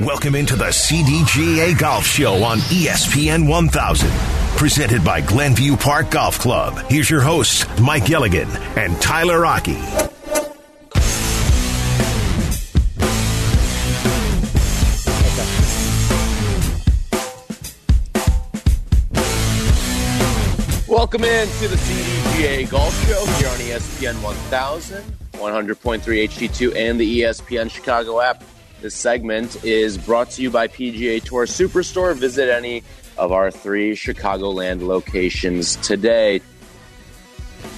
Welcome into the CDGA Golf Show on ESPN 1000. Presented by Glenview Park Golf Club. Here's your hosts, Mike Gilligan and Tyler Rocky. Welcome in to the CDGA Golf Show here on ESPN 1000, 100.3 HD2, and the ESPN Chicago app. This segment is brought to you by PGA Tour Superstore. Visit any of our three Chicagoland locations today.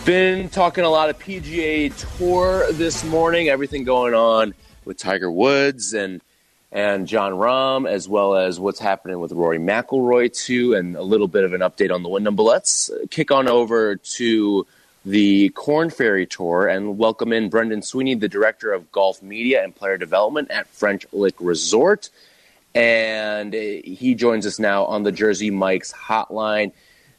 Been talking a lot of PGA Tour this morning, everything going on with Tiger Woods and and Jon Rahm, as well as what's happening with Rory McIlroy too, and a little bit of an update on the Wyndham. But let's kick on over to the Korn Ferry Tour and welcome in Brendan Sweeney, the director of golf media and player development at French Lick Resort, and uh, he joins us now on the Jersey Mike's hotline.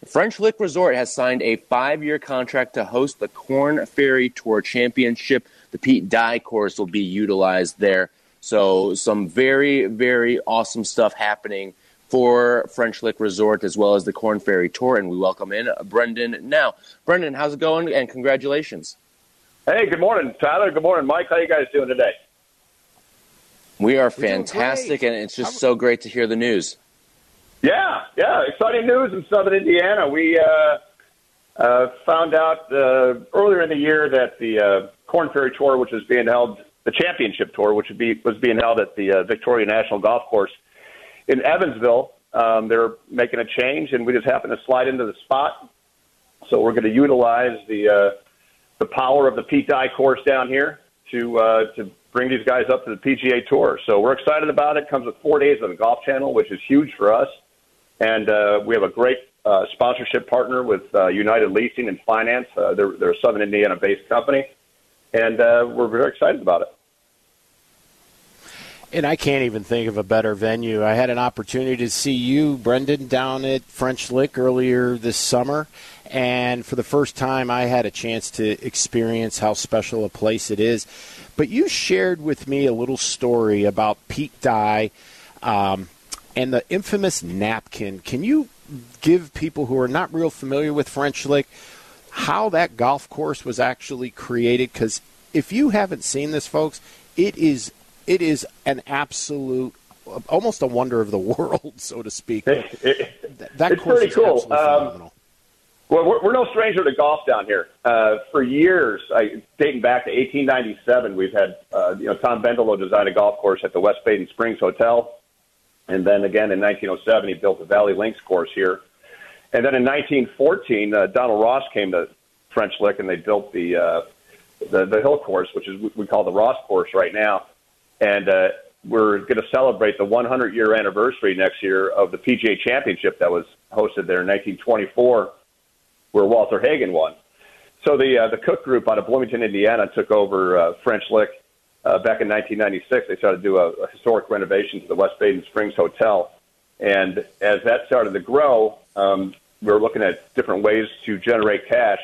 French Lick Resort has signed a five-year contract to host the Korn Ferry Tour Championship. The Pete Dye course will be utilized there. So some very, very awesome stuff happening for French Lick Resort as well as the Korn Ferry Tour. And we welcome in Brendan now. Brendan, how's it going? And congratulations. Hey, good morning, Tyler. Good morning, Mike. How you guys doing today? We are fantastic, and it's just so great to hear the news. Yeah, yeah. Exciting news in Southern Indiana. We uh, uh, found out uh, earlier in the year that the uh, Korn Ferry Tour, which is being held, the championship tour, which would be, was being held at the uh, Victoria National Golf Course in Evansville, um, they're making a change, and we just happened to slide into the spot. So we're going to utilize the uh, the power of the Pete Dye course down here to uh, to bring these guys up to the PGA Tour. So we're excited about it. Comes with four days on the Golf Channel, which is huge for us, and uh, we have a great uh, sponsorship partner with uh, United Leasing and Finance. Uh, they're, they're a Southern Indiana-based company, and uh, we're very excited about it. And I can't even think of a better venue. I had an opportunity to see you, Brendan, down at French Lick earlier this summer. And for the first time, I had a chance to experience how special a place it is. But you shared with me a little story about Pete Dye um, and the infamous napkin. Can you give people who are not real familiar with French Lick how that golf course was actually created? Because if you haven't seen this, folks, it is it is an absolute, almost a wonder of the world, so to speak. It, that it's course pretty is cool. Um, phenomenal. Well, we're, we're no stranger to golf down here. Uh, for years, I, dating back to 1897, we've had uh, you know Tom Bendelow designed a golf course at the West Baden Springs Hotel, and then again in 1907 he built the Valley Links course here, and then in 1914 uh, Donald Ross came to French Lick and they built the uh, the, the hill course, which is we call the Ross course right now, and uh, we're going to celebrate the 100 year anniversary next year of the PGA Championship that was hosted there in 1924 where Walter Hagen won. So the uh, the Cook Group out of Bloomington, Indiana, took over uh, French Lick uh, back in 1996. They started to do a, a historic renovation to the West Baden Springs Hotel, and as that started to grow, um, we were looking at different ways to generate cash,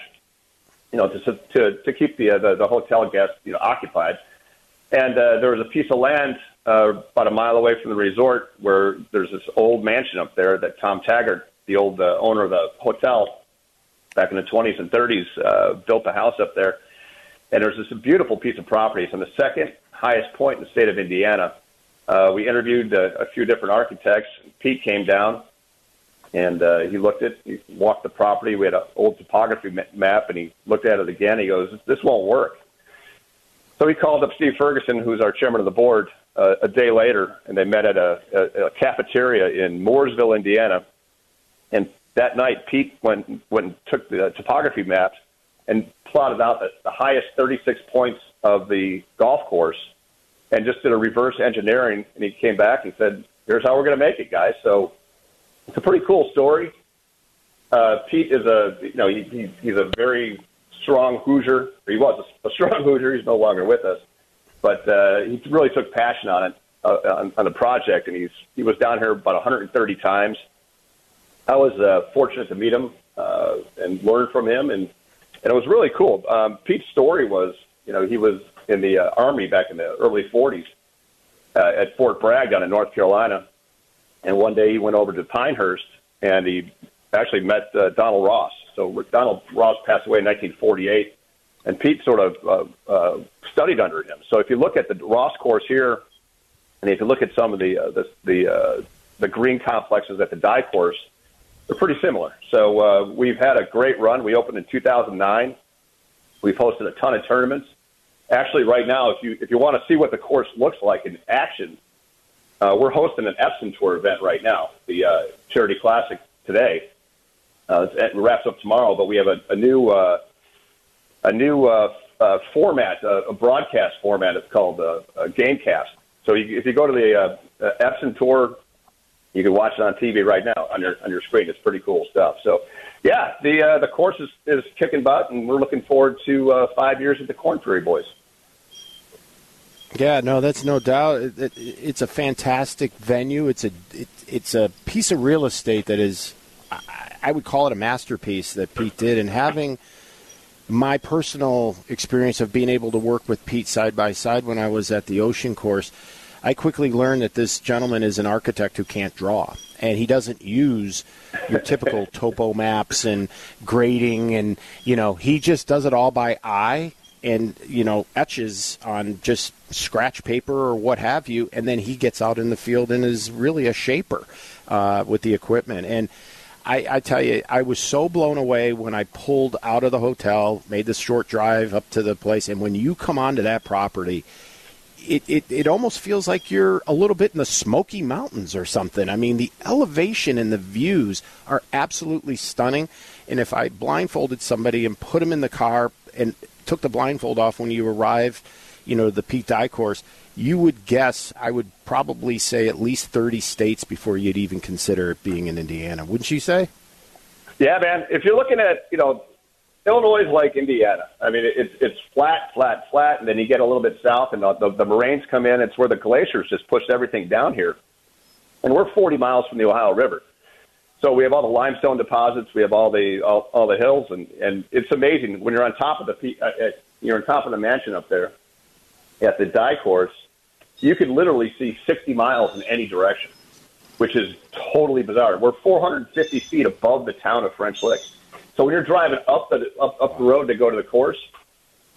you know, to to, to keep the, uh, the the hotel guests you know occupied. And uh, there was a piece of land uh, about a mile away from the resort where there's this old mansion up there that Tom Taggart, the old uh, owner of the hotel, back in the 20s and 30s, uh, built a house up there. And there's this beautiful piece of property. It's on the second highest point in the state of Indiana. Uh, we interviewed uh, a few different architects. Pete came down and uh, he looked at, he walked the property. We had an old topography map, and he looked at it again. He goes, "This won't work." So he called up Steve Ferguson, who's our chairman of the board, uh, a day later, and they met at a, a, a cafeteria in Mooresville, Indiana. And that night, Pete went went and took the topography maps and plotted out the, the highest 36 points of the golf course, and just did a reverse engineering. And he came back and said, "Here's how we're going to make it, guys." So it's a pretty cool story. Uh, Pete is a you know he, he, he's a very strong Hoosier. He was a, a strong Hoosier. He's no longer with us, but uh, he really took passion on it uh, on, on the project, and he's he was down here about 130 times. I was uh, fortunate to meet him uh, and learn from him, and and it was really cool. Um, Pete's story was, you know, he was in the uh, army back in the early 40s, uh, at Fort Bragg down in North Carolina. And one day he went over to Pinehurst and he actually met uh, Donald Ross. So Donald Ross passed away in 1948, and Pete sort of uh, uh, studied under him. So if you look at the Ross course here, and if you look at some of the uh, the the, uh, the green complexes at the Dye course, they're pretty similar. So uh, we've had a great run. We opened in 2009. We've hosted a ton of tournaments. Actually, right now, if you if you want to see what the course looks like in action, uh, we're hosting an Epson Tour event right now, the uh, Charity Classic today. Uh, it wraps up tomorrow, but we have a, a new uh, a new uh, uh, format, uh, a broadcast format. It's called uh, uh, Gamecast. So you, if you go to the uh, uh, Epson Tour, you can watch it on TV right now on your on your screen. It's pretty cool stuff. So, yeah, the uh, the course is, is kicking butt, and we're looking forward to uh, five years at the Korn Ferry Boys. Yeah, no, that's no doubt. It, it, it's a fantastic venue. It's a it, it's a piece of real estate that is, I, would call it a masterpiece that Pete did, and having my personal experience of being able to work with Pete side by side when I was at the Ocean Course, I quickly learned that this gentleman is an architect who can't draw. And he doesn't use your typical topo maps and grading, and you know he just does it all by eye and you know etches on just scratch paper or what have you, and then he gets out in the field and is really a shaper uh, with the equipment. And I, I tell you, I was so blown away when I pulled out of the hotel, made the short drive up to the place, and when you come onto that property. It, it, it almost feels like you're a little bit in the Smoky Mountains or something. I mean, the elevation and the views are absolutely stunning. And if I blindfolded somebody and put them in the car and took the blindfold off when you arrive, you know, the Pete Dye course, you would guess, I would probably say at least 30 states before you'd even consider it being in Indiana. Wouldn't you say? Yeah, man. If you're looking at, you know, Illinois is like Indiana. I mean, it's it's flat, flat, flat, and then you get a little bit south, and the, the, the moraines come in. It's where the glaciers just pushed everything down here, and we're 40 miles from the Ohio River. So we have all the limestone deposits, we have all the all, all the hills, and and it's amazing when you're on top of the uh, you're on top of the mansion up there at the Dye course. You can literally see 60 miles in any direction, which is totally bizarre. We're 450 feet above the town of French Lick. So when you're driving up the up, up the road to go to the course,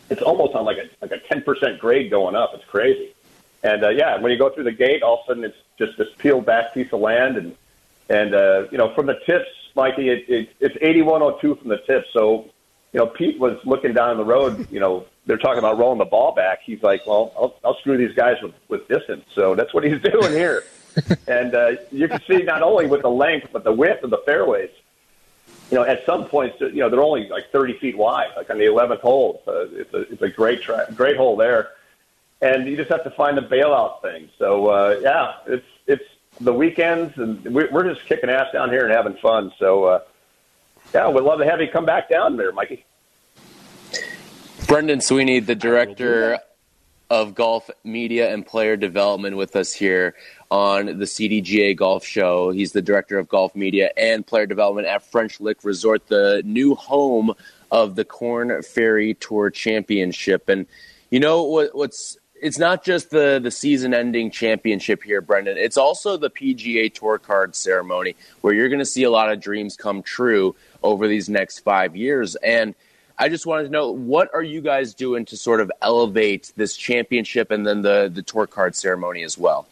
it's almost on like a like a 10% grade going up. It's crazy. And uh, yeah, when you go through the gate, all of a sudden it's just this peeled back piece of land, and and uh, you know from the tips, Mikey, it, it, it's 8102 from the tips. So you know Pete was looking down the road. You know they're talking about rolling the ball back. He's like, well, I'll, I'll screw these guys with with distance. So that's what he's doing here. and uh, you can see not only with the length but the width of the fairways you know, at some points, you know, they're only like 30 feet wide, like on the 11th hole. Uh, it's, a, it's a great, tra- great hole there. And you just have to find the bailout thing. So, uh, yeah, it's, it's the weekends, and we're just kicking ass down here and having fun. So, uh, yeah, we'd love to have you come back down there, Mikey. Brendan Sweeney, the director of golf media and player development, with us here on the CDGA Golf Show. He's the director of golf media and player development at French Lick Resort, the new home of the Korn Ferry Tour Championship. And you know what, what's it's not just the the season ending championship here, Brendan. It's also the PGA Tour card ceremony where you're going to see a lot of dreams come true over these next 5 years and I just wanted to know what are you guys doing to sort of elevate this championship and then the the tour card ceremony as well?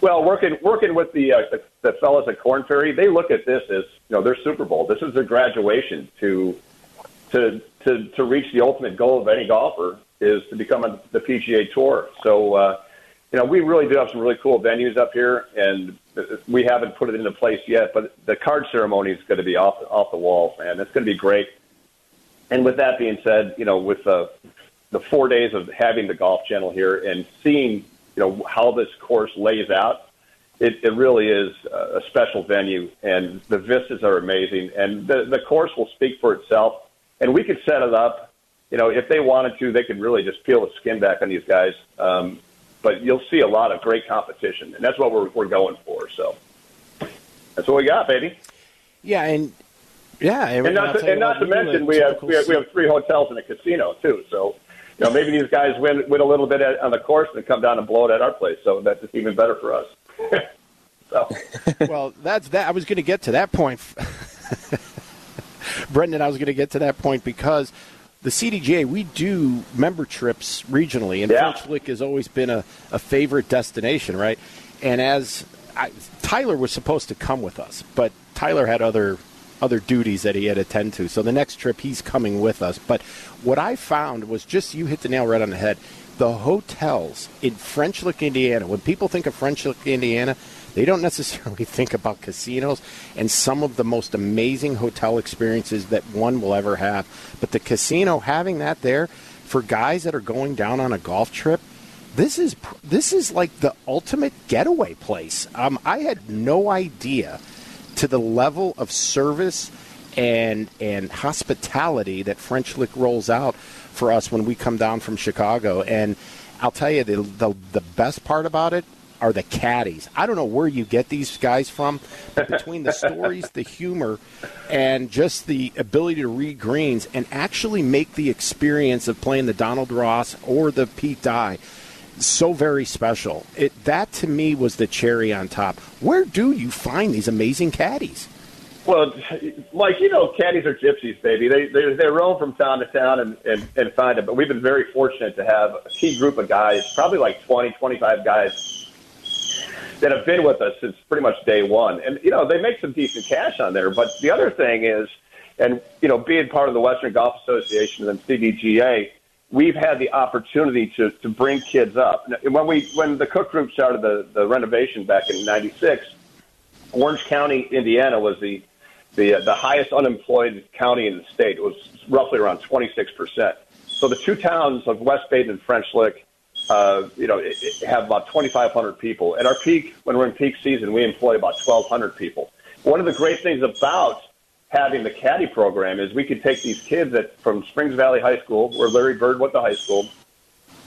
Well, working working with the, uh, the fellas at Korn Ferry, they look at this as you know their Super Bowl. This is their graduation to to to to reach the ultimate goal of any golfer is to become a, the PGA Tour. So, uh, you know, we really do have some really cool venues up here, and we haven't put it into place yet. But the card ceremony is going to be off off the wall, man. It's going to be great. And with that being said, you know, with uh, the four days of having the Golf Channel here and seeing you know how this course lays out. It, it really is a special venue, and the vistas are amazing, and the the course will speak for itself. And we could set it up, you know, if they wanted to, they could really just peel the skin back on these guys. Um, but you'll see a lot of great competition, and that's what we're we're going for. So that's what we got, baby. Yeah, and yeah, and not to, and not to mention we have, we have we have three hotels and a casino too. So you know, maybe these guys win win a little bit at, on the course and come down and blow it at our place. So that's just even better for us. so. well, that's that. I was going to get to that point, Brendan. I was going to get to that point because the CDGA, we do member trips regionally, and yeah. French Lick has always been a, a favorite destination, right? And as I, Tyler was supposed to come with us, but Tyler had other other duties that he had to attend to. So the next trip, he's coming with us. But what I found was just you hit the nail right on the head. The hotels in French Lick, Indiana. When people think of French Lick, Indiana, they don't necessarily think about casinos and some of the most amazing hotel experiences that one will ever have. But the casino, having that there for guys that are going down on a golf trip, this is this is like the ultimate getaway place. Um, I had no idea to the level of service and and hospitality that French Lick rolls out for us when we come down from Chicago. And I'll tell you the the, the best part about it are the caddies. I don't know where you get these guys from, but between the stories, the humor, and just the ability to read greens and actually make the experience of playing the Donald Ross or the Pete Dye so very special. It that to me was the cherry on top. Where do you find these amazing caddies? Well, like you know, caddies are gypsies, baby. They they, they roam from town to town and, and, and find them. But we've been very fortunate to have a key group of guys, probably like 20, 25 guys that have been with us since pretty much day one. And, you know, they make some decent cash on there. But the other thing is, and, you know, being part of the Western Golf Association and CDGA, we've had the opportunity to, to bring kids up. When we when the Cook Group started the, the renovation back in '96, Orange County, Indiana, was the the uh, the highest unemployed county in the state. It was roughly around 26 percent. So the two towns of West Baden and French Lick uh, you know, it, it have about 2,500 people. At our peak, when we're in peak season, we employ about 1,200 people. One of the great things about having the caddy program is we could take these kids at, from Springs Valley High School, where Larry Bird went to high school,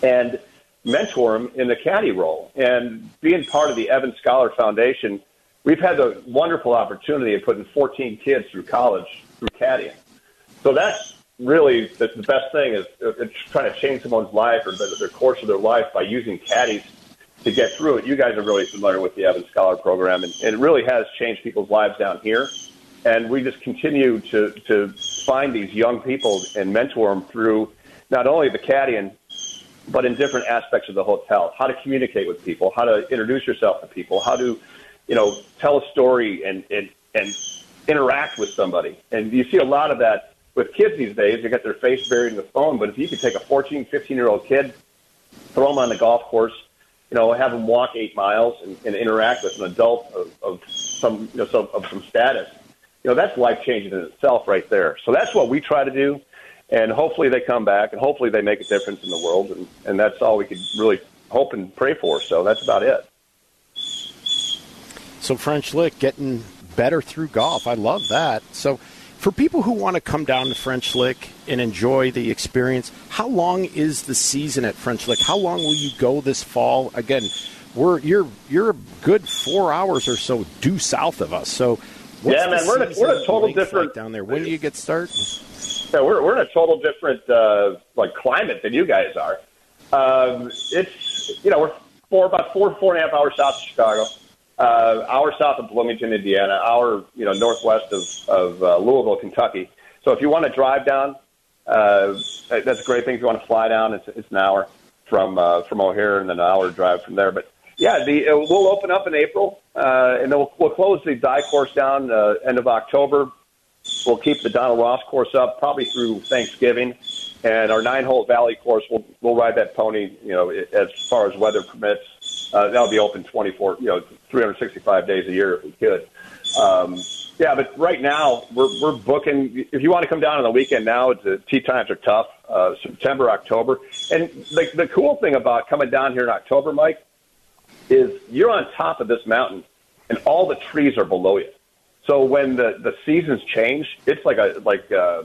and mentor them in the caddy role. And being part of the Evans Scholar Foundation, we've had the wonderful opportunity of putting 14 kids through college through caddying. So that's really the, the best thing is it's trying to change someone's life or the, the course of their life by using caddies to get through it. You guys are really familiar with the Evans Scholar Program, and, and it really has changed people's lives down here. And we just continue to, to find these young people and mentor them through not only the caddying, but in different aspects of the hotel. How to communicate with people, how to introduce yourself to people, how to, you know, tell a story and, and, and interact with somebody. And you see a lot of that with kids these days, they get their face buried in the phone. But if you could take a 14, 15 year old kid, throw them on the golf course, you know, have them walk eight miles and, and interact with an adult of, of some, you know, some, of some status, you know, that's life changing in itself right there. So that's what we try to do. And hopefully they come back and hopefully they make a difference in the world. And, and that's all we could really hope and pray for. So that's about it. So French Lick getting better through golf. I love that. So for people who want to come down to French Lick and enjoy the experience, how long is the season at French Lick? How long will you go this fall? Again, we're you're you're a good four hours or so due south of us. So yeah, man, we're in a, we're a total different like down there. When do you get started? Yeah, we're we're in a total different uh, like climate than you guys are. Um, it's you know we're four about four four and a half hours south of Chicago uh, hour south of Bloomington, Indiana, hour you know northwest of, of uh, Louisville, Kentucky. So if you want to drive down, uh, that's a great thing. If you want to fly down, it's, it's an hour from uh, from O'Hare and then an hour drive from there. But yeah, the uh, we'll open up in April, uh, and then we'll, we'll close the Dye course down uh, end of October. We'll keep the Donald Ross course up probably through Thanksgiving, and our nine-hole Valley course we'll we'll ride that pony you know as far as weather permits uh, that'll be open 24, you know, 365 days a year if we could. Um, yeah, but right now we're we're booking. If you want to come down on the weekend now, the tee times are tough. Uh, September, October, and the the cool thing about coming down here in October, Mike, is you're on top of this mountain, and all the trees are below you. So when the the seasons change, it's like a like uh,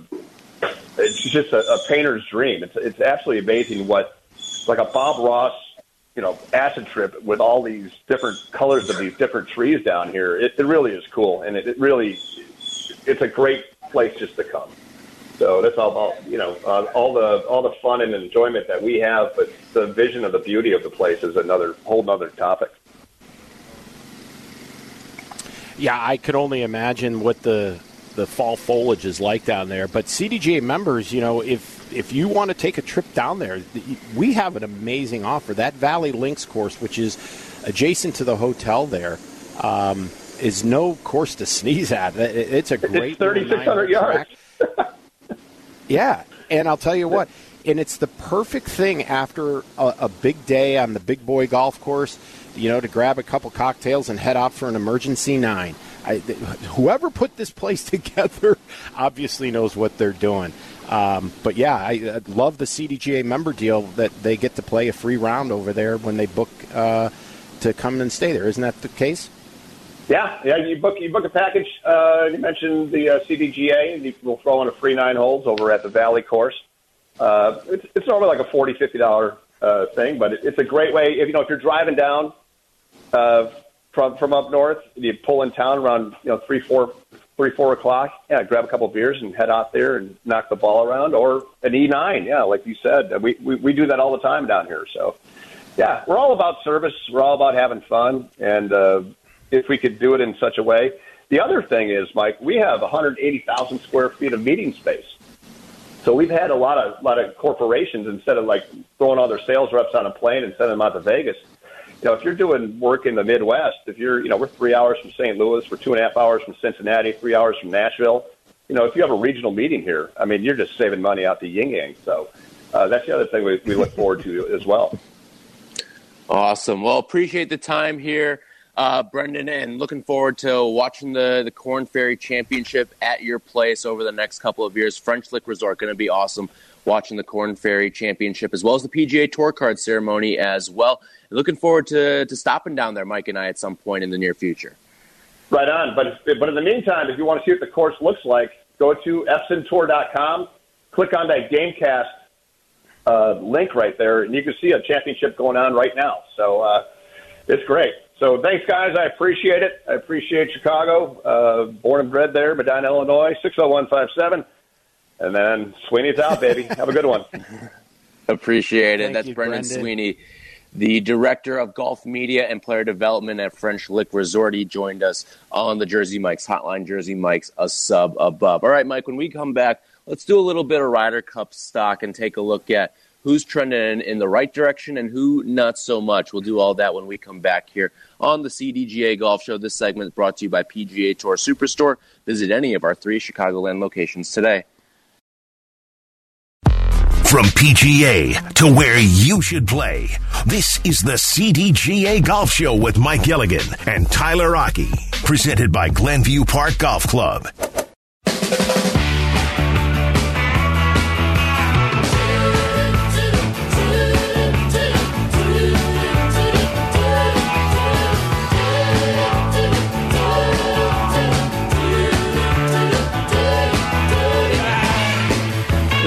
it's just a, a painter's dream. It's it's absolutely amazing what like a Bob Ross you know, acid trip with all these different colors of these different trees down here. It, it really is cool, and it, it really, it's a great place just to come. So that's all about you know uh, all the all the fun and enjoyment that we have, but the vision of the beauty of the place is another whole other topic. Yeah, I could only imagine what the the fall foliage is like down there. But CDGA members, you know, if if you want to take a trip down there, we have an amazing offer. That Valley Links course, which is adjacent to the hotel there, um, is no course to sneeze at. It's a great it's 3,600 yards. yeah, and I'll tell you what, and it's the perfect thing after a, a big day on the big boy golf course, you know, to grab a couple cocktails and head out for an emergency nine. I, whoever put this place together obviously knows what they're doing. Um, but yeah, I, I, love the CDGA member deal that they get to play a free round over there when they book uh, to come and stay there. Isn't that the case? Yeah, yeah. You book you book a package. Uh, you mentioned the uh, CDGA. And you will throw in a free nine holes over at the Valley Course. Uh, it's, it's normally like a forty fifty dollar uh, thing, but it, it's a great way. If you know if you're driving down uh, from from up north, you pull in town around you know three four three four o'clock. Yeah, grab a couple of beers and head out there and knock the ball around, or an E nine. Yeah, like you said, we, we we do that all the time down here. So yeah, we're all about service. We're all about having fun, and uh, if we could do it in such a way. The other thing is, Mike, we have 180,000 square feet of meeting space. So we've had a lot of lot of corporations instead of like throwing all their sales reps on a plane and sending them out to Vegas. You know, if you're doing work in the Midwest, if you're, you know, we're three hours from St. Louis, we're two and a half hours from Cincinnati, three hours from Nashville. You know, if you have a regional meeting here, I mean, you're just saving money out the yin yang. So uh, that's the other thing we, we look forward to as well. Awesome. Well, appreciate the time here uh, Brendan, and looking forward to watching the, the Korn Ferry Championship at your place over the next couple of years. French Lick Resort going to be awesome watching the Korn Ferry Championship as well as the PGA Tour Card ceremony as well. Looking forward to, to stopping down there, Mike and I, at some point in the near future. Right on. But, but in the meantime, if you want to see what the course looks like, go to epsontour.com, click on that Gamecast uh, link right there, and you can see a championship going on right now. So uh, it's great. So thanks, guys. I appreciate it. I appreciate Chicago. Uh, born and bred there, Medinah, Illinois, 60157. And then Sweeney's out, baby. Have a good one. Appreciate it. Thank That's you, Brendan, Brendan Sweeney, the director of golf media and player development at French Lick Resort. He joined us on the Jersey Mike's hotline. Jersey Mike's a sub above. All right, Mike. When we come back, let's do a little bit of Ryder Cup stock and take a look at who's trending in the right direction and who not so much. We'll do all that when we come back here on the CDGA Golf Show. This segment is brought to you by PGA Tour Superstore. Visit any of our three Chicagoland locations today. From PGA to where you should play, this is the CDGA Golf Show with Mike Gilligan and Tyler Rocky, presented by Glenview Park Golf Club.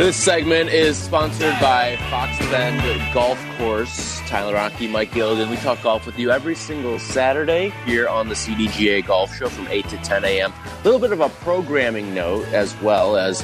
This segment is sponsored by Fox Bend Golf Course. Tyler Rocky, Mike Gilligan. We talk golf with you every single Saturday here on the CDGA Golf Show from 8 to 10 a.m. A little bit of a programming note as well as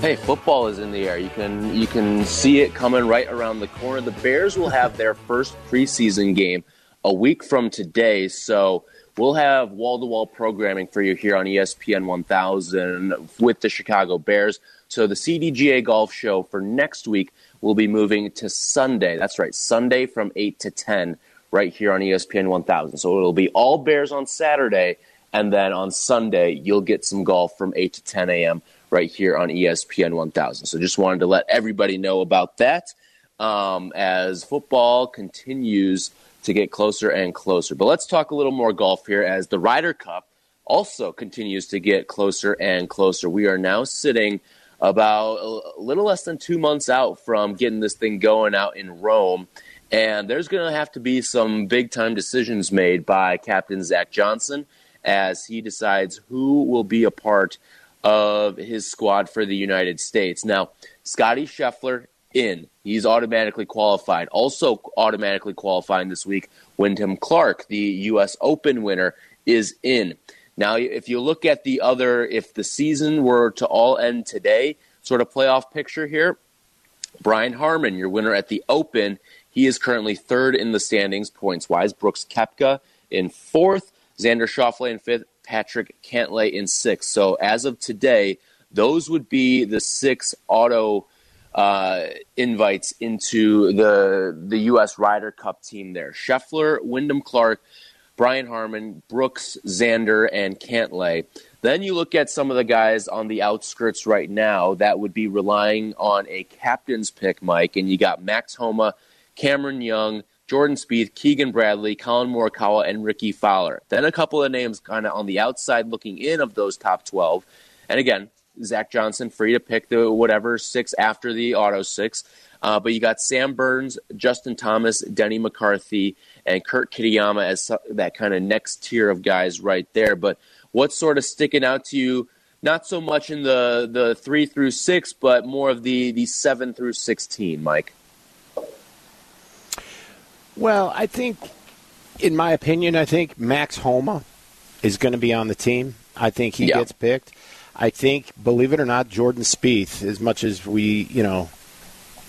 hey, football is in the air. You can you can see it coming right around the corner. The Bears will have their first preseason game a week from today, so we'll have wall to wall programming for you here on ESPN 1000 with the Chicago Bears. So the CDGA Golf Show for next week will be moving to Sunday. That's right, Sunday from 8 to 10 right here on ESPN 1000. So it'll be all Bears on Saturday, and then on Sunday, you'll get some golf from 8 to 10 a.m. right here on ESPN 1000. So just wanted to let everybody know about that um, as football continues to get closer and closer. But let's talk a little more golf here as the Ryder Cup also continues to get closer and closer. We are now sitting – about a little less than two months out from getting this thing going out in Rome. And there's going to have to be some big time decisions made by Captain Zach Johnson as he decides who will be a part of his squad for the United States. Now, Scotty Scheffler in. He's automatically qualified. Also, automatically qualifying this week, Wyndham Clark, the U.S. Open winner, is in. Now, if you look at the other, if the season were to all end today, sort of playoff picture here. Brian Harman, your winner at the Open, he is currently third in the standings points wise. Brooks Koepka in fourth, Xander Schauffele in fifth, Patrick Cantlay in sixth. So as of today, those would be the six auto uh, invites into the the U.S. Ryder Cup team. There, Scheffler, Wyndham Clark, Brian Harman, Brooks, Xander, and Cantlay. Then you look at some of the guys on the outskirts right now that would be relying on a captain's pick, Mike, and you got Max Homa, Cameron Young, Jordan Spieth, Keegan Bradley, Collin Morikawa, and Rickie Fowler. Then a couple of names kind of on the outside looking in of those top 12. And again, Zach Johnson free to pick the whatever six after the auto six. Uh, but you got Sam Burns, Justin Thomas, Denny McCarthy, and Kurt Kitayama as that kind of next tier of guys right there. But what's sort of sticking out to you? Not so much in the, the three through six, but more of the, the seven through 16, Mike. Well, I think, in my opinion, I think Max Homa is going to be on the team. I think he yeah. gets picked. I think, believe it or not, Jordan Spieth, as much as we, you know,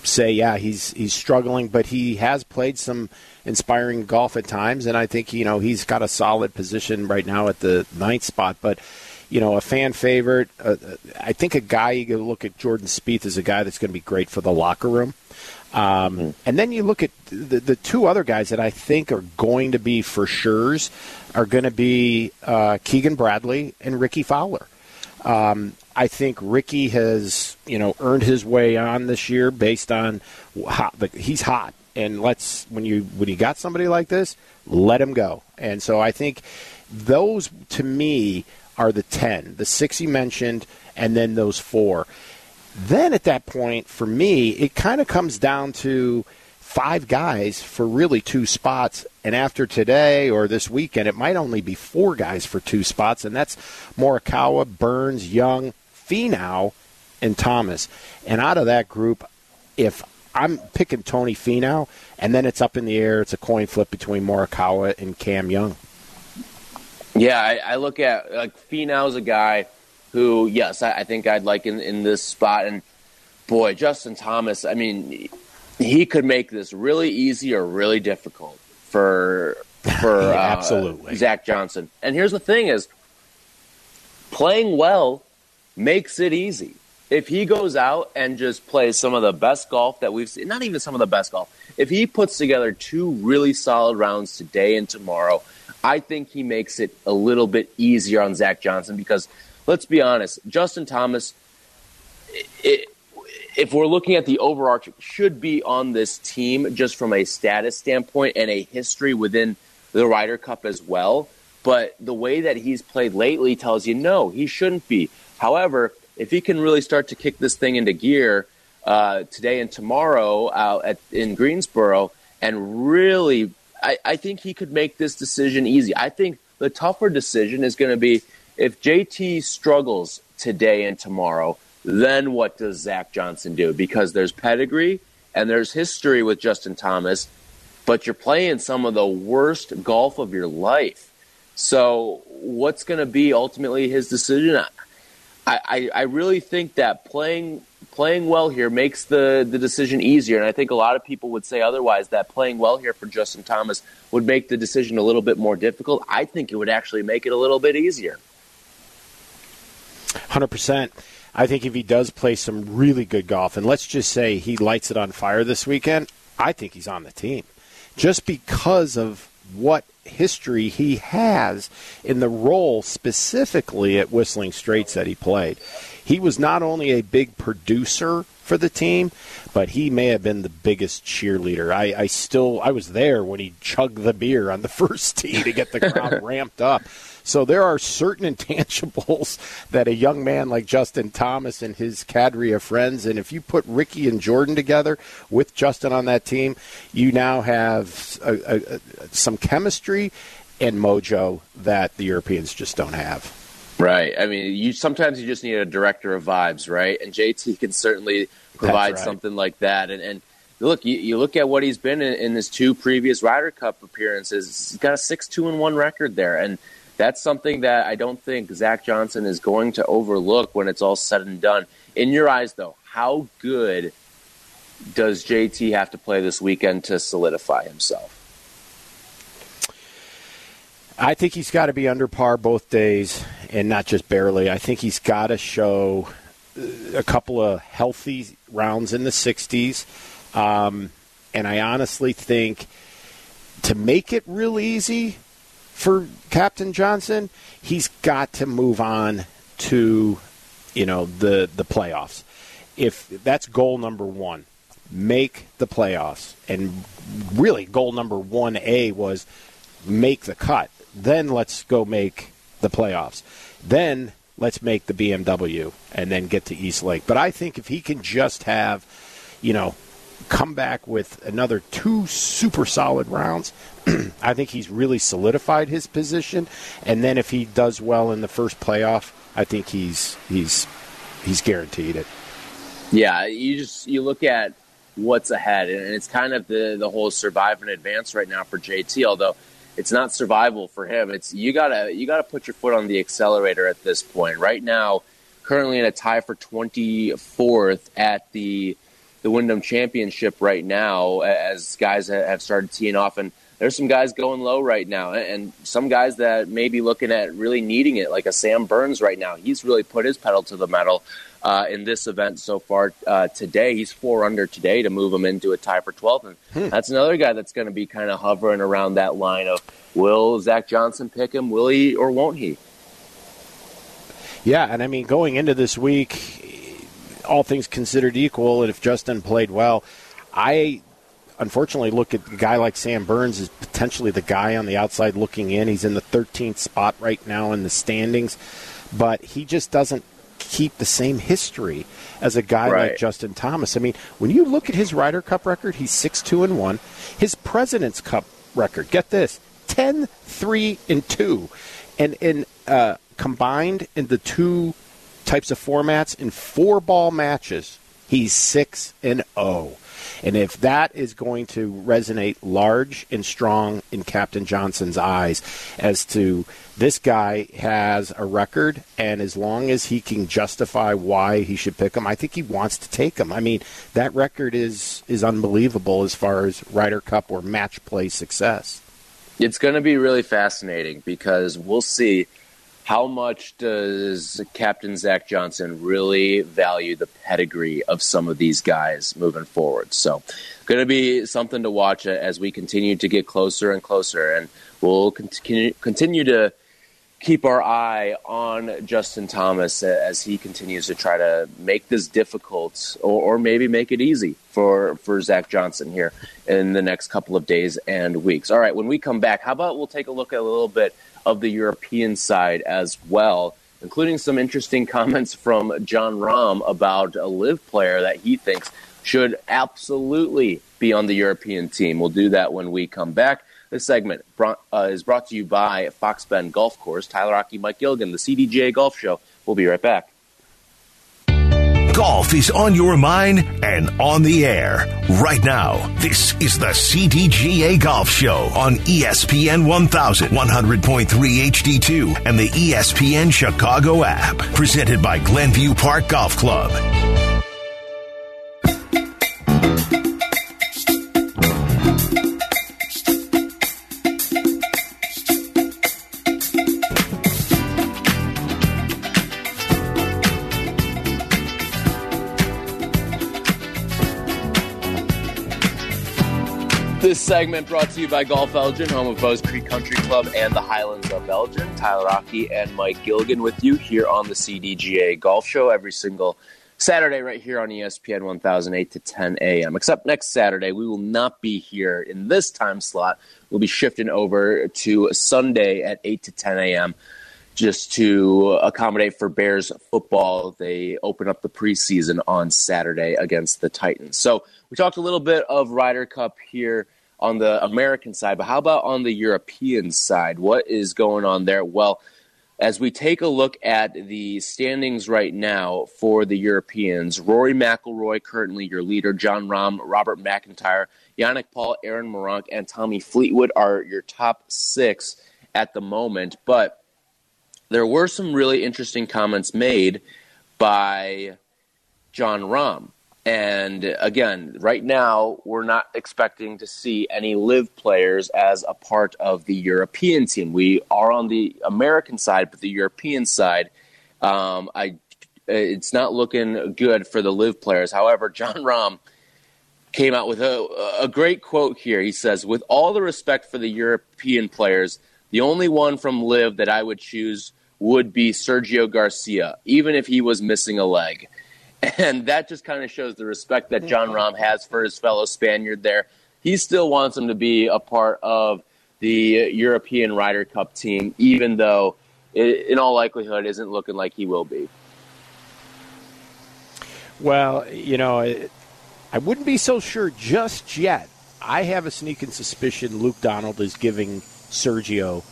say, yeah, he's he's struggling, but he has played some inspiring golf at times, and I think you know he's got a solid position right now at the ninth spot. But you know, a fan favorite. Uh, I think a guy you can look at Jordan Spieth is a guy that's going to be great for the locker room. Um. And then you look at the, the two other guys that I think are going to be for sure's are going to be uh, Keegan Bradley and Rickie Fowler. Um, I think Rickie has, you know, earned his way on this year based on how he's hot. And let's when you when you got somebody like this, let him go. And so I think those to me are the ten, the six you mentioned, and then those four. Then at that point, for me, it kind of comes down to five guys for really two spots. And after today or this weekend, it might only be four guys for two spots, and that's Morikawa, Burns, Young, Finau, and Thomas. And out of that group, if I'm picking Tony Finau, and then it's up in the air, it's a coin flip between Morikawa and Cam Young. Yeah, I, I look at like Finau's a guy who, yes, I, I think I'd like in, in this spot. And boy, Justin Thomas, I mean, he could make this really easy or really difficult for for uh, absolutely Zach Johnson. And here's the thing: is playing well makes it easy. If he goes out and just plays some of the best golf that we've seen, not even some of the best golf, if he puts together two really solid rounds today and tomorrow, I think he makes it a little bit easier on Zach Johnson because let's be honest, Justin Thomas, it, if we're looking at the overarching, should be on this team just from a status standpoint and a history within the Ryder Cup as well. But the way that he's played lately tells you no, he shouldn't be. However, if he can really start to kick this thing into gear uh, today and tomorrow out at, in Greensboro, and really, I, I think he could make this decision easy. I think the tougher decision is going to be if JT struggles today and tomorrow then what does Zach Johnson do? Because there's pedigree and there's history with Justin Thomas, but you're playing some of the worst golf of your life. So, what's going to be ultimately his decision? I, I, really think that playing playing well here makes the, the decision easier. And I think a lot of people would say otherwise that playing well here for Justin Thomas would make the decision a little bit more difficult. I think it would actually make it a little bit easier. 100%. I think if he does play some really good golf, and let's just say he lights it on fire this weekend, I think he's on the team. Just because of what history he has in the role specifically at Whistling Straits that he played. He was not only a big producer for the team, but he may have been the biggest cheerleader. I, I still I was there when he chugged the beer on the first tee to get the crowd ramped up. So there are certain intangibles that a young man like Justin Thomas and his cadre of friends, and if you put Rickie and Jordan together with Justin on that team, you now have a, a, some chemistry and mojo that the Europeans just don't have. Right. I mean, you sometimes you just need a director of vibes, right? And JT can certainly provide right. something like that. And, and look, you, you, look at what he's been in, in his two previous Ryder Cup appearances. He's got a six two and one record there, and that's something that I don't think Zach Johnson is going to overlook when it's all said and done. In your eyes, though, how good does JT have to play this weekend to solidify himself? I think he's got to be under par both days and not just barely. I think he's got to show a couple of healthy rounds in the 60s. Um, and I honestly think to make it real easy for Captain Johnson, he's got to move on to, you know, the the playoffs. If that's goal number one, make the playoffs. And really, goal number 1A was make the cut. Then let's go make the playoffs. Then let's make the BMW and then get to East Lake. But I think if he can just have, you know, come back with another two super solid rounds, I think he's really solidified his position. And then if he does well in the first playoff, I think he's he's he's guaranteed it. Yeah, you just you look at what's ahead, and it's kind of the the whole survive and advance right now for JT. Although it's not survival for him, it's you gotta you gotta put your foot on the accelerator at this point. Right now, currently in a tie for twenty fourth at the the Wyndham Championship right now, as guys have started teeing off and there's some guys going low right now, and some guys that may be looking at really needing it, like a Sam Burns right now. He's really put his pedal to the metal uh, in this event so far uh, today. He's four under today to move him into a tie for 12th. And hmm. that's another guy that's going to be kind of hovering around that line of will Zach Johnson pick him? Will he or won't he? Yeah, and I mean, going into this week, all things considered equal, and if Justin played well, I unfortunately look at a guy like Sam Burns as potentially the guy on the outside looking in. He's in the 13th spot right now in the standings, but he just doesn't keep the same history as a guy right. like Justin Thomas. I mean, when you look at his Ryder Cup record, he's 6 2 and 1. His President's Cup record, get this 10 3 and 2. And in uh, combined in the two types of formats in four ball matches, he's 6 and 0. And if that is going to resonate large and strong in Captain Johnson's eyes as to this guy has a record, and as long as he can justify why he should pick him, I think he wants to take him. I mean, that record is is unbelievable as far as Ryder Cup or match play success. It's going to be really fascinating because we'll see how much does Captain Zach Johnson really value the pedigree of some of these guys moving forward? So, going to be something to watch as we continue to get closer and closer, and we'll continue continue to keep our eye on Justin Thomas as he continues to try to make this difficult or, or, maybe make it easy for, for Zach Johnson here in the next couple of days and weeks. All right, when we come back, how about we'll take a look at a little bit of the European side as well, including some interesting comments from Jon Rahm about a LIV player that he thinks should absolutely be on the European team. We'll do that when we come back. This segment brought, uh, is brought to you by Fox Bend Golf Course. Tyler Rocky, Mike Gilligan, the CDGA Golf Show. We'll be right back. Golf is on your mind and on the air right now. This is the CDGA Golf Show on ESPN 1100.3 HD2 and the ESPN Chicago app. Presented by Glenview Park Golf Club. This segment brought to you by Golf Elgin, home of Bowes Creek Country Club and the Highlands of Elgin. Tyler Rocky and Mike Gilligan with you here on the CDGA Golf Show every single Saturday right here on ESPN 1008 to 10 a.m. Except next Saturday, we will not be here in this time slot. We'll be shifting over to Sunday at 8 to 10 a.m. just to accommodate for Bears football. They open up the preseason on Saturday against the Titans. So we talked a little bit of Ryder Cup here on the American side, but how about on the European side? What is going on there? Well, as we take a look at the standings right now for the Europeans, Rory McIlroy currently your leader, Jon Rahm, Robert MacIntyre, Yannick Paul, Adrian Meronk, and Tommy Fleetwood are your top six at the moment. But there were some really interesting comments made by Jon Rahm. And again, right now, we're not expecting to see any LIV players as a part of the European team. We are on the American side, but the European side, um, I, it's not looking good for the LIV players. However, Jon Rahm came out with a, a great quote here. He says, With all the respect for the European players, the only one from LIV that I would choose would be Sergio Garcia, even if he was missing a leg. And that just kind of shows the respect that Jon mm-hmm. Rahm has for his fellow Spaniard there. He still wants him to be a part of the European Ryder Cup team, even though it, in all likelihood isn't looking like he will be. Well, you know, I wouldn't be so sure just yet. I have a sneaking suspicion Luke Donald is giving Sergio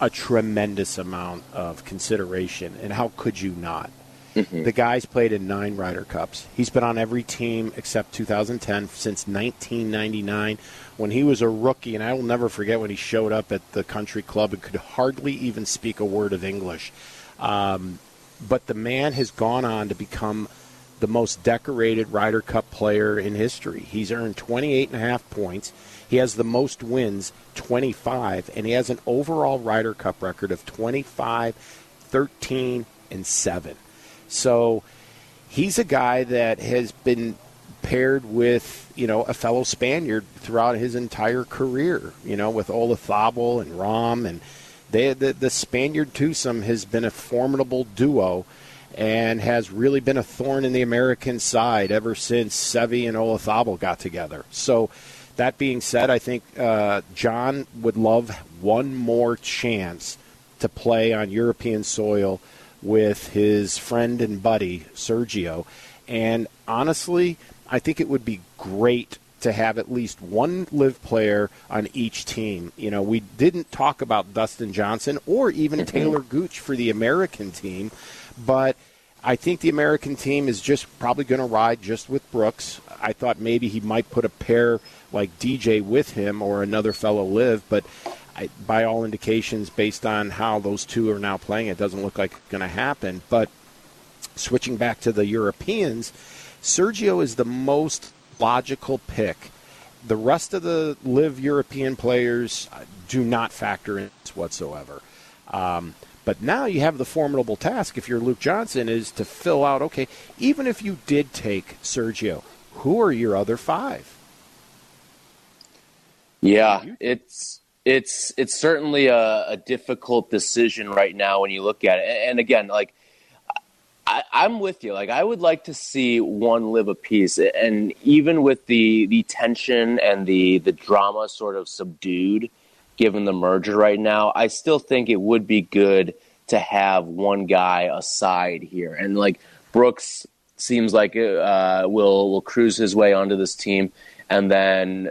a tremendous amount of consideration, and how could you not? Mm-hmm. The guy's played in nine Ryder Cups. He's been on every team except 2010 since 1999 when he was a rookie, and I will never forget when he showed up at the country club and could hardly even speak a word of English. Um, but the man has gone on to become the most decorated Ryder Cup player in history. He's earned 28 and a half points. He has the most wins, 25, and he has an overall Ryder Cup record of 25, 13, and 7. So he's a guy that has been paired with, you know, a fellow Spaniard throughout his entire career, you know, with Olazabal and Rahm, and they, the, the Spaniard twosome has been a formidable duo and has really been a thorn in the American side ever since Seve and Olazabal got together. So that being said, I think uh, Jon would love one more chance to play on European soil with his friend and buddy Sergio. And honestly, I think it would be great to have at least one LIV player on each team. You know, we didn't talk about Dustin Johnson or even mm-hmm. Talor Gooch for the American team, but I think the American team is just probably going to ride just with Brooks. I thought maybe he might put a pair like DJ with him or another fellow LIV, but I, by all indications, based on how those two are now playing, it doesn't look like it's going to happen. But switching back to the Europeans, Sergio is the most logical pick. The rest of the LIV European players do not factor in whatsoever. Um, but now you have the formidable task, if you're Luke Johnson, is to fill out okay, even if you did take Sergio, who are your other five? Yeah, it's it's it's certainly a, a, difficult decision right now when you look at it. And again, like I, am with you. Like I would like to see one LIV a piece, and even with the the tension and the the drama sort of subdued, given the merger right now, I still think it would be good to have one guy aside here. And like Brooks seems like uh, will will cruise his way onto this team, and then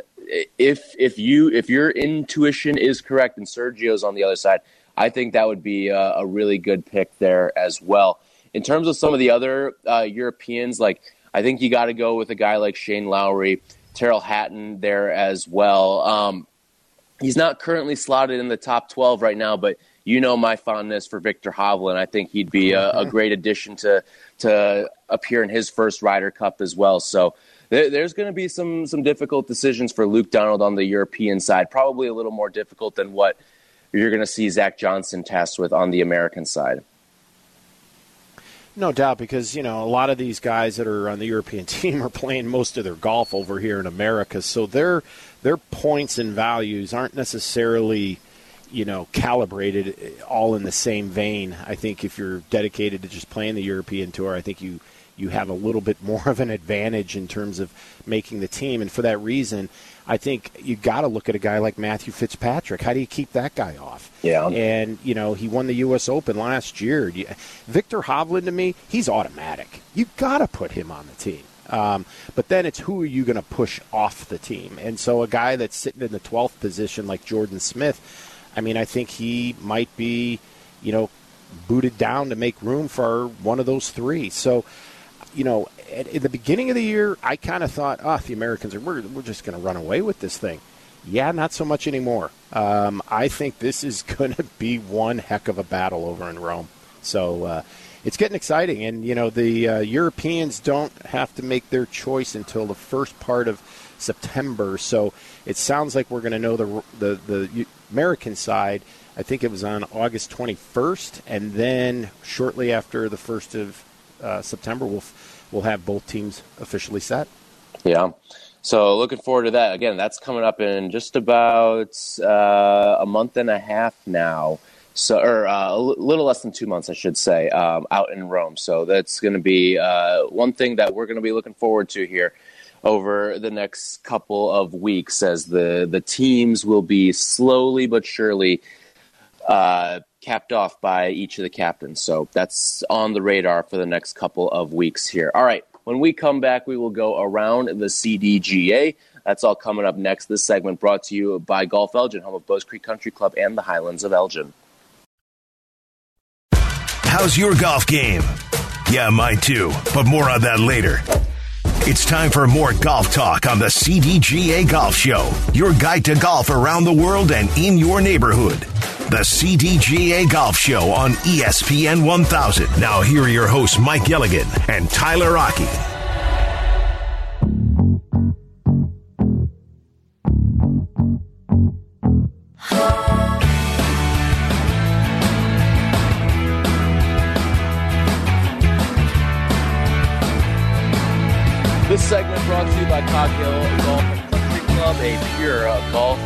if if you if your intuition is correct and Sergio's on the other side, I think that would be a, a really good pick there as well. In terms of some of the other uh, Europeans, like I think you got to go with a guy like Shane Lowry, Tyrrell Hatton there as well. Um, he's not currently slotted in the top 12 right now, but you know my fondness for Viktor Hovland. I think he'd be a, a great addition to to appear in his first Ryder Cup as well. So there, there's going to be some some difficult decisions for Luke Donald on the European side. Probably a little more difficult than what you're going to see Zach Johnson test with on the American side. No doubt, because you know a lot of these guys that are on the European team are playing most of their golf over here in America, so their their points and values aren't necessarily you know calibrated all in the same vein. I think if you're dedicated to just playing the European tour, I think you you have a little bit more of an advantage in terms of making the team. And for that reason, I think you got to look at a guy like Matthew Fitzpatrick. How do you keep that guy off? Yeah. And, you know, he won the U.S. Open last year. Viktor Hovland, to me, he's automatic. you got to put him on the team. Um, but then it's who are you going to push off the team? And so a guy that's sitting in the 12th position like Jordan Smith, I mean, I think he might be, you know, booted down to make room for one of those three. So you know, at, at the beginning of the year, I kind of thought, ah, oh, the Americans are we're, we're just going to run away with this thing. Yeah, not so much anymore. Um, I think this is going to be one heck of a battle over in Rome. So uh, it's getting exciting, and you know the uh, Europeans don't have to make their choice until the first part of September. So it sounds like we're going to know the, the the American side. I think it was on August 21st, and then shortly after the first of uh, September, we'll we'll have both teams officially set. Yeah. So looking forward to that. Again, that's coming up in just about uh, a month and a half now. So, or uh, a little less than two months, I should say, um, out in Rome. So that's going to be uh, one thing that we're going to be looking forward to here over the next couple of weeks, as the the teams will be slowly but surely uh, capped off by each of the captains. So that's on the radar for the next couple of weeks here. All right. When we come back, we will go around the CDGA. That's all coming up next. This segment brought to you by Golf Elgin, home of Bowes Creek Country Club and the Highlands of Elgin. How's your golf game? Yeah, mine too, but more on that later. It's time for more golf talk on the CDGA Golf Show, your guide to golf around the world and in your neighborhood. The CDGA Golf Show on ESPN 1000. Now, here are your hosts, Mike Gilligan and Tyler Rocky. This segment brought to you by Cog Golf Country Club, a pure golf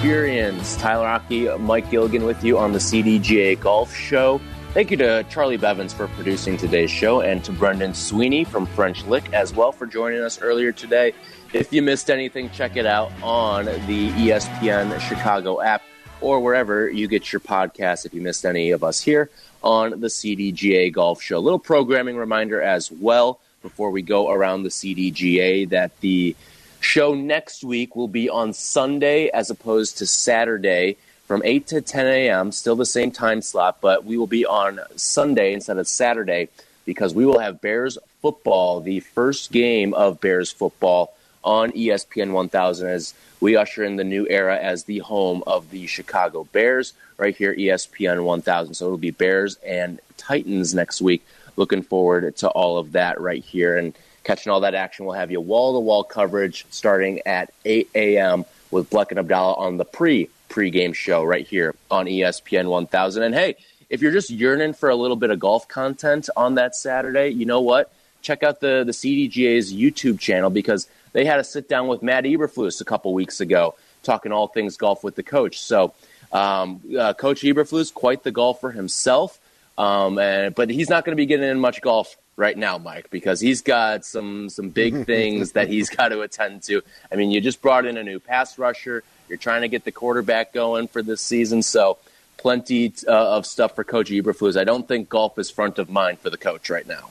experience. Tyler Rocky, Mike Gilligan with you on the CDGA Golf Show. Thank you to Charlie Bevins for producing today's show and to Brendan Sweeney from French Lick as well for joining us earlier today. If you missed anything, check it out on the ESPN Chicago app or wherever you get your podcasts if you missed any of us here on the CDGA Golf Show. a Little programming reminder as well before we go around the CDGA that the show next week will be on Sunday as opposed to Saturday from 8 to 10 a.m., still the same time slot, but we will be on Sunday instead of Saturday because we will have Bears football, the first game of Bears football on ESPN 1000 as we usher in the new era as the home of the Chicago Bears right here ESPN 1000. So it'll be Bears and Titans next week looking forward to all of that right here and catching all that action. We'll have you wall to wall coverage starting at 8 a.m. with Bleck and Abdallah on the pre pregame show right here on ESPN 1000. And hey, if you're just yearning for a little bit of golf content on that Saturday, you know what? Check out the the CDGA's YouTube channel because they had a sit down with Matt Eberflus a couple weeks ago talking all things golf with the coach. So, um, uh, Coach Eberflus, quite the golfer himself. Um, and, but he's not going to be getting in much golf right now, Mike, because he's got some some big things that he's got to attend to. I mean, you just brought in a new pass rusher. You're trying to get the quarterback going for this season, so plenty uh, of stuff for Coach Eberflus. I don't think golf is front of mind for the coach right now.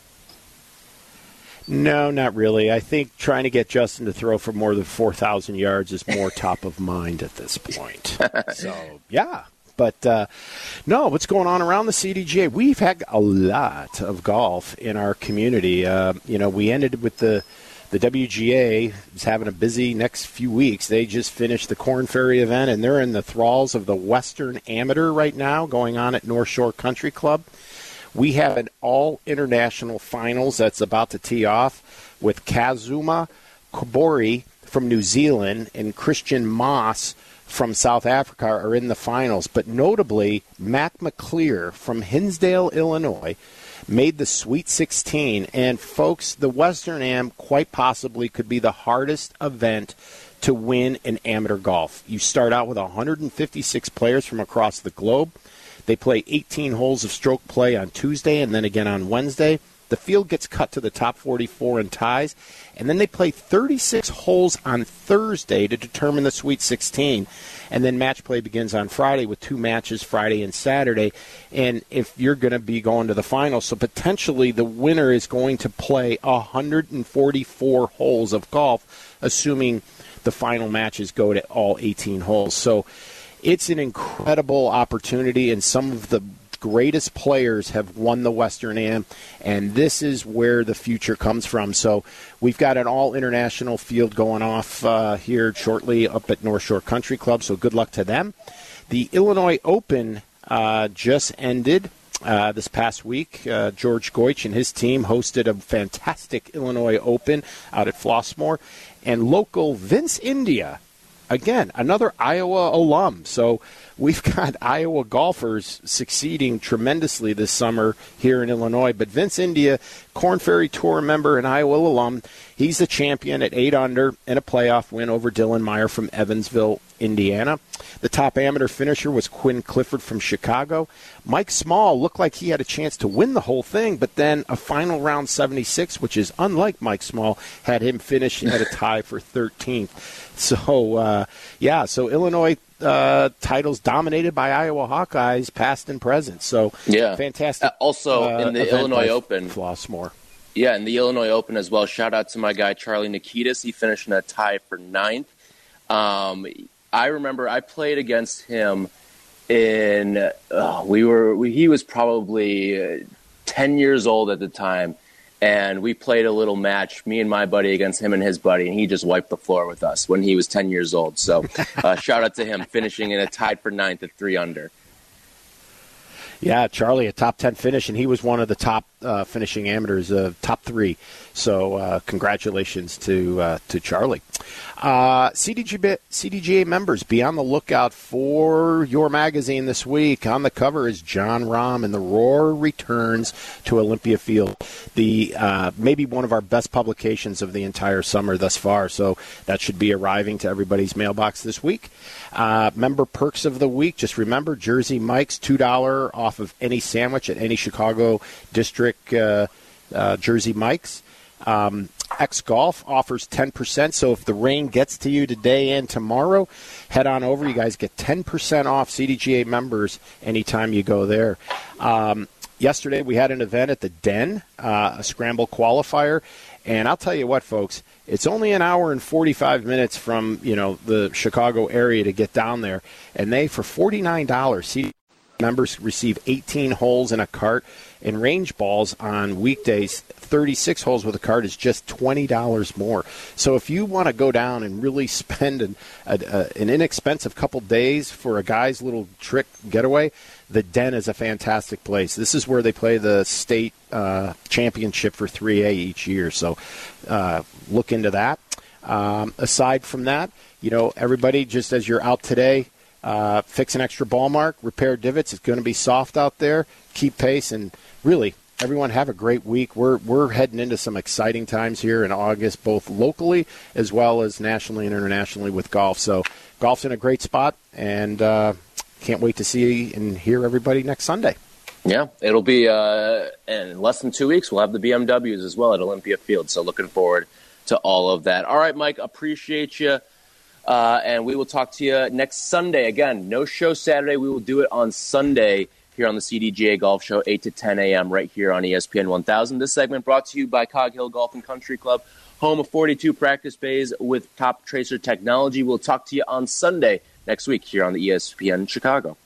No, not really. I think trying to get Justin to throw for more than 4,000 yards is more top of mind at this point. so, yeah, but uh, no, what's going on around the CDGA? We've had a lot of golf in our community. Uh, you know, we ended with the the WGA is having a busy next few weeks. They just finished the Korn Ferry event, and they're in the thralls of the Western Amateur right now, going on at North Shore Country Club. We have an all international finals that's about to tee off with Kazuma Kobori from New Zealand and Christiaan Maas from South Africa are in the finals. But notably, Mac McClear from Hinsdale, Illinois, made the Sweet 16. And folks, the Western Am quite possibly could be the hardest event to win in amateur golf. You start out with 156 players from across the globe. They play 18 holes of stroke play on Tuesday and then again on Wednesday. The field gets cut to the top 44 in ties, and then they play 36 holes on Thursday to determine the Sweet 16. And then match play begins on Friday with two matches Friday and Saturday. And if you're going to be going to the final, so potentially the winner is going to play 144 holes of golf, assuming the final matches go to all 18 holes. So it's an incredible opportunity, and some of the greatest players have won the Western Am, and this is where the future comes from. So we've got an all international field going off uh, here shortly up at North Shore Country Club. So good luck to them. The Illinois Open uh, just ended. Uh, this past week, uh, George Goich and his team hosted a fantastic Illinois Open out at Flossmoor, and local Vince India, again another Iowa alum. So we've got Iowa golfers succeeding tremendously this summer here in Illinois. But Vince India, Korn Ferry Tour member and Iowa alum, he's the champion at eight under and a playoff win over Dylan Meyer from Evansville, Indiana. The top amateur finisher was Quinn Clifford from Chicago. Mike Small looked like he had a chance to win the whole thing, but then a final round 76, which is unlike Mike Small, had him finish at a tie for 13th. So, uh, yeah, so Illinois uh, titles dominated by Iowa Hawkeyes, past and present. So, yeah, fantastic. Uh, also, uh, in the Illinois Open, Flossmoor. Yeah, in the Illinois Open as well. Shout out to my guy Charlie Nikitas. He finished in a tie for ninth. Um, I remember I played against him in uh, we were we, he was probably uh, 10 years old at the time and we played a little match me and my buddy against him and his buddy and he just wiped the floor with us when he was 10 years old. So uh, shout out to him finishing in a tied for ninth at three under. Yeah, Charlie, a top 10 finish, and he was one of the top uh, finishing amateurs, of top three. So, uh, congratulations to uh, to Charlie. Uh, CDG, CDGA members, be on the lookout for your magazine this week. On the cover is Jon Rahm, and the Roar returns to Olympia Field. The uh, maybe one of our best publications of the entire summer thus far. So that should be arriving to everybody's mailbox this week. member perks of the week. Just remember, Jersey Mike's two dollar off of any sandwich at any Chicago district Jersey Mike's. Um, X Golf offers 10%. So if the rain gets to you today and tomorrow, head on over. You guys get 10% off CDGA members anytime you go there. Um, yesterday we had an event at the Den, uh, a scramble qualifier. And I'll tell you what, folks, it's only an hour and 45 minutes from, you know, the Chicago area to get down there. And they, for $49, CDGA members receive 18 holes in a cart and range balls on weekdays. 36 holes with a cart is just $20 more. So if you want to go down and really spend an, a, a, an inexpensive couple days for a guy's little trick getaway the den is a fantastic place. This is where they play the state uh, championship for 3a each year. So uh, look into that. Um, aside from that you know everybody just as you're out today uh, fix an extra ball mark, repair divots. It's going to be soft out there. Keep pace, and really, everyone have a great week. We're we're heading into some exciting times here in August, both locally as well as nationally and internationally with golf. So, golf's in a great spot, and uh, can't wait to see and hear everybody next Sunday. Yeah, it'll be uh, in less than two weeks. We'll have the BMWs as well at Olympia Field. So, looking forward to all of that. All right, Mike, appreciate you. Uh, and we will talk to you next Sunday. Again, no show Saturday. We will do it on Sunday here on the CDGA Golf Show, 8 to 10 a.m. right here on ESPN 1000. This segment brought to you by Cog Hill Golf and Country Club, home of 42 practice bays with Toptracer technology. We'll talk to you on Sunday next week here on the ESPN Chicago.